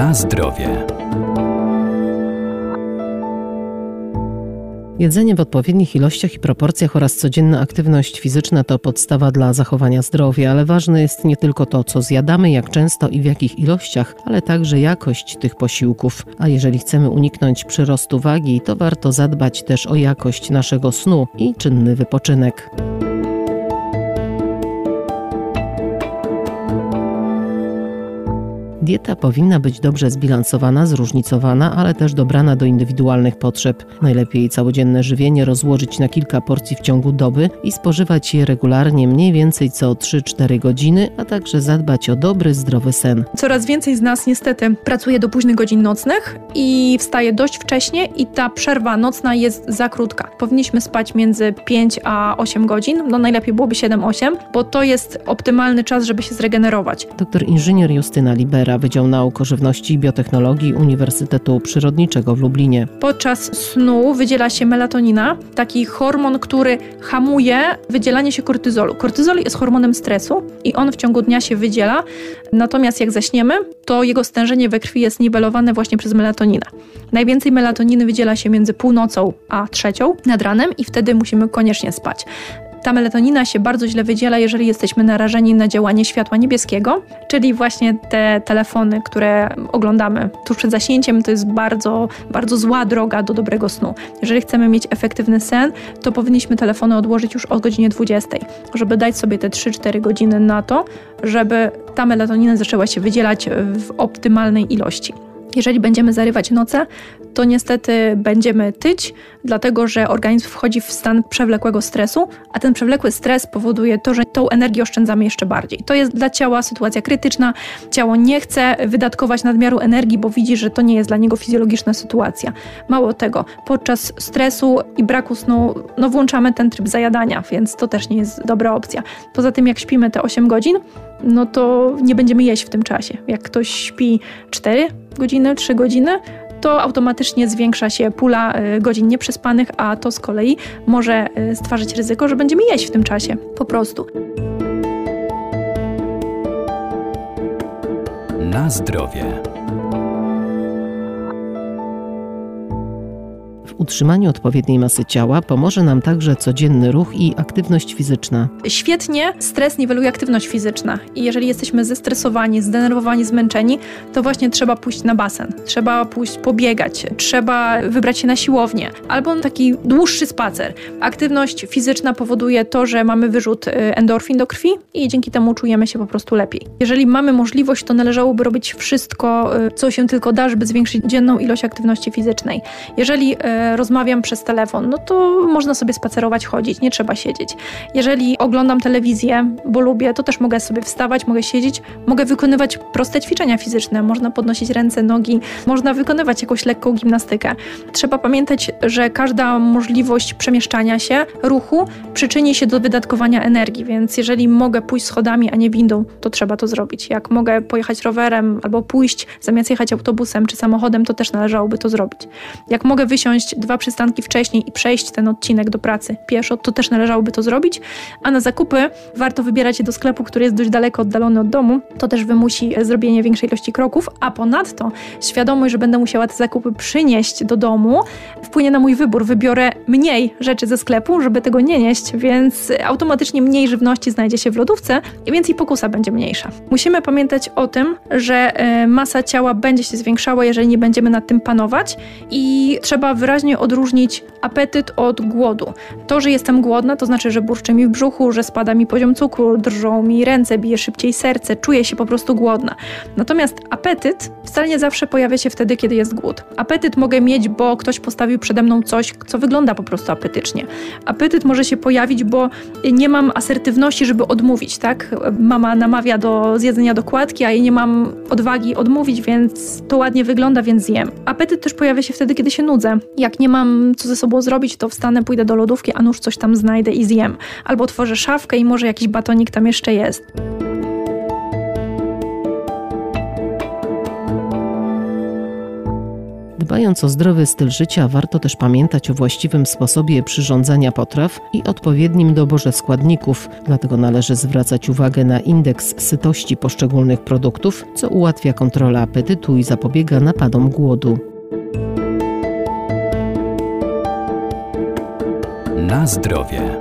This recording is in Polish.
Na zdrowie. Jedzenie w odpowiednich ilościach i proporcjach oraz codzienna aktywność fizyczna to podstawa dla zachowania zdrowia, ale ważne jest nie tylko to, co zjadamy, jak często i w jakich ilościach, ale także jakość tych posiłków. A jeżeli chcemy uniknąć przyrostu wagi, to warto zadbać też o jakość naszego snu i czynny wypoczynek. Dieta powinna być dobrze zbilansowana, zróżnicowana, ale też dobrana do indywidualnych potrzeb. Najlepiej całodzienne żywienie rozłożyć na kilka porcji w ciągu doby i spożywać je regularnie mniej więcej co 3-4 godziny, a także zadbać o dobry, zdrowy sen. Coraz więcej z nas niestety pracuje do późnych godzin nocnych i wstaje dość wcześnie i ta przerwa nocna jest za krótka. Powinniśmy spać między 5 a 8 godzin, no najlepiej byłoby 7-8, bo to jest optymalny czas, żeby się zregenerować. Doktor inżynier Justyna Libera Wydział Nauk o Żywności i Biotechnologii Uniwersytetu Przyrodniczego w Lublinie. Podczas snu wydziela się melatonina, taki hormon, który hamuje wydzielanie się kortyzolu. Kortyzol jest hormonem stresu i on w ciągu dnia się wydziela, natomiast jak zaśniemy, to jego stężenie we krwi jest niwelowane właśnie przez melatoninę. Najwięcej melatoniny wydziela się między północą a trzecią nad ranem i wtedy musimy koniecznie spać. Ta melatonina się bardzo źle wydziela, jeżeli jesteśmy narażeni na działanie światła niebieskiego, czyli właśnie te telefony, które oglądamy tuż przed zaśnięciem, to jest bardzo, bardzo zła droga do dobrego snu. Jeżeli chcemy mieć efektywny sen, to powinniśmy telefony odłożyć już o godzinie 20, żeby dać sobie te 3-4 godziny na to, żeby ta melatonina zaczęła się wydzielać w optymalnej ilości. Jeżeli będziemy zarywać noce, to niestety będziemy tyć, dlatego że organizm wchodzi w stan przewlekłego stresu, a ten przewlekły stres powoduje to, że tą energię oszczędzamy jeszcze bardziej. To jest dla ciała sytuacja krytyczna. Ciało nie chce wydatkować nadmiaru energii, bo widzi, że to nie jest dla niego fizjologiczna sytuacja. Mało tego, podczas stresu i braku snu no, włączamy ten tryb zajadania, więc to też nie jest dobra opcja. Poza tym, jak śpimy te 8 godzin, no to nie będziemy jeść w tym czasie. Jak ktoś śpi 4 godziny, 3 godziny, to automatycznie zwiększa się pula y, godzin nieprzespanych, a to z kolei może y, stwarzać ryzyko, że będziemy jeść w tym czasie. Po prostu. Na zdrowie. Utrzymaniu odpowiedniej masy ciała pomoże nam także codzienny ruch i aktywność fizyczna. Świetnie stres niweluje aktywność fizyczna i jeżeli jesteśmy zestresowani, zdenerwowani, zmęczeni, to właśnie trzeba pójść na basen, trzeba pójść pobiegać, trzeba wybrać się na siłownię albo taki dłuższy spacer. Aktywność fizyczna powoduje to, że mamy wyrzut y, endorfin do krwi i dzięki temu czujemy się po prostu lepiej. Jeżeli mamy możliwość, to należałoby robić wszystko, y, co się tylko da, żeby zwiększyć dzienną ilość aktywności fizycznej. Jeżeli y, rozmawiam przez telefon, no to można sobie spacerować, chodzić, nie trzeba siedzieć. Jeżeli oglądam telewizję, bo lubię, to też mogę sobie wstawać, mogę siedzieć, mogę wykonywać proste ćwiczenia fizyczne, można podnosić ręce, nogi, można wykonywać jakąś lekką gimnastykę. Trzeba pamiętać, że każda możliwość przemieszczania się, ruchu przyczyni się do wydatkowania energii, więc jeżeli mogę pójść schodami, a nie windą, to trzeba to zrobić. Jak mogę pojechać rowerem albo pójść zamiast jechać autobusem czy samochodem, to też należałoby to zrobić. Jak mogę wysiąść dwa przystanki wcześniej i przejść ten odcinek do pracy pieszo, to też należałoby to zrobić. A na zakupy warto wybierać się do sklepu, który jest dość daleko oddalony od domu. To też wymusi zrobienie większej ilości kroków, a ponadto świadomość, że będę musiała te zakupy przynieść do domu, wpłynie na mój wybór. Wybiorę mniej rzeczy ze sklepu, żeby tego nie nieść, więc automatycznie mniej żywności znajdzie się w lodówce, więc i pokusa będzie mniejsza. Musimy pamiętać o tym, że e, masa ciała będzie się zwiększała, jeżeli nie będziemy nad tym panować i trzeba wyraźnie odróżnić apetyt od głodu. To, że jestem głodna, to znaczy, że burczy mi w brzuchu, że spada mi poziom cukru, drżą mi ręce, bije szybciej serce, czuję się po prostu głodna. Natomiast apetyt wcale nie zawsze pojawia się wtedy, kiedy jest głód. Apetyt mogę mieć, bo ktoś postawił przede mną coś, co wygląda po prostu apetycznie. Apetyt może się pojawić, bo nie mam asertywności, żeby odmówić, tak? Mama namawia do zjedzenia dokładki, a ja nie mam odwagi odmówić, więc to ładnie wygląda, więc zjem. Apetyt też pojawia się wtedy, kiedy się nudzę. Jak nie mam co ze sobą zrobić, to wstanę, pójdę do lodówki, a nuż coś tam znajdę i zjem. Albo otworzę szafkę i może jakiś batonik tam jeszcze jest. Dbając o zdrowy styl życia, warto też pamiętać o właściwym sposobie przyrządzania potraw i odpowiednim doborze składników, dlatego należy zwracać uwagę na indeks sytości poszczególnych produktów, co ułatwia kontrolę apetytu i zapobiega napadom głodu. Na zdrowie.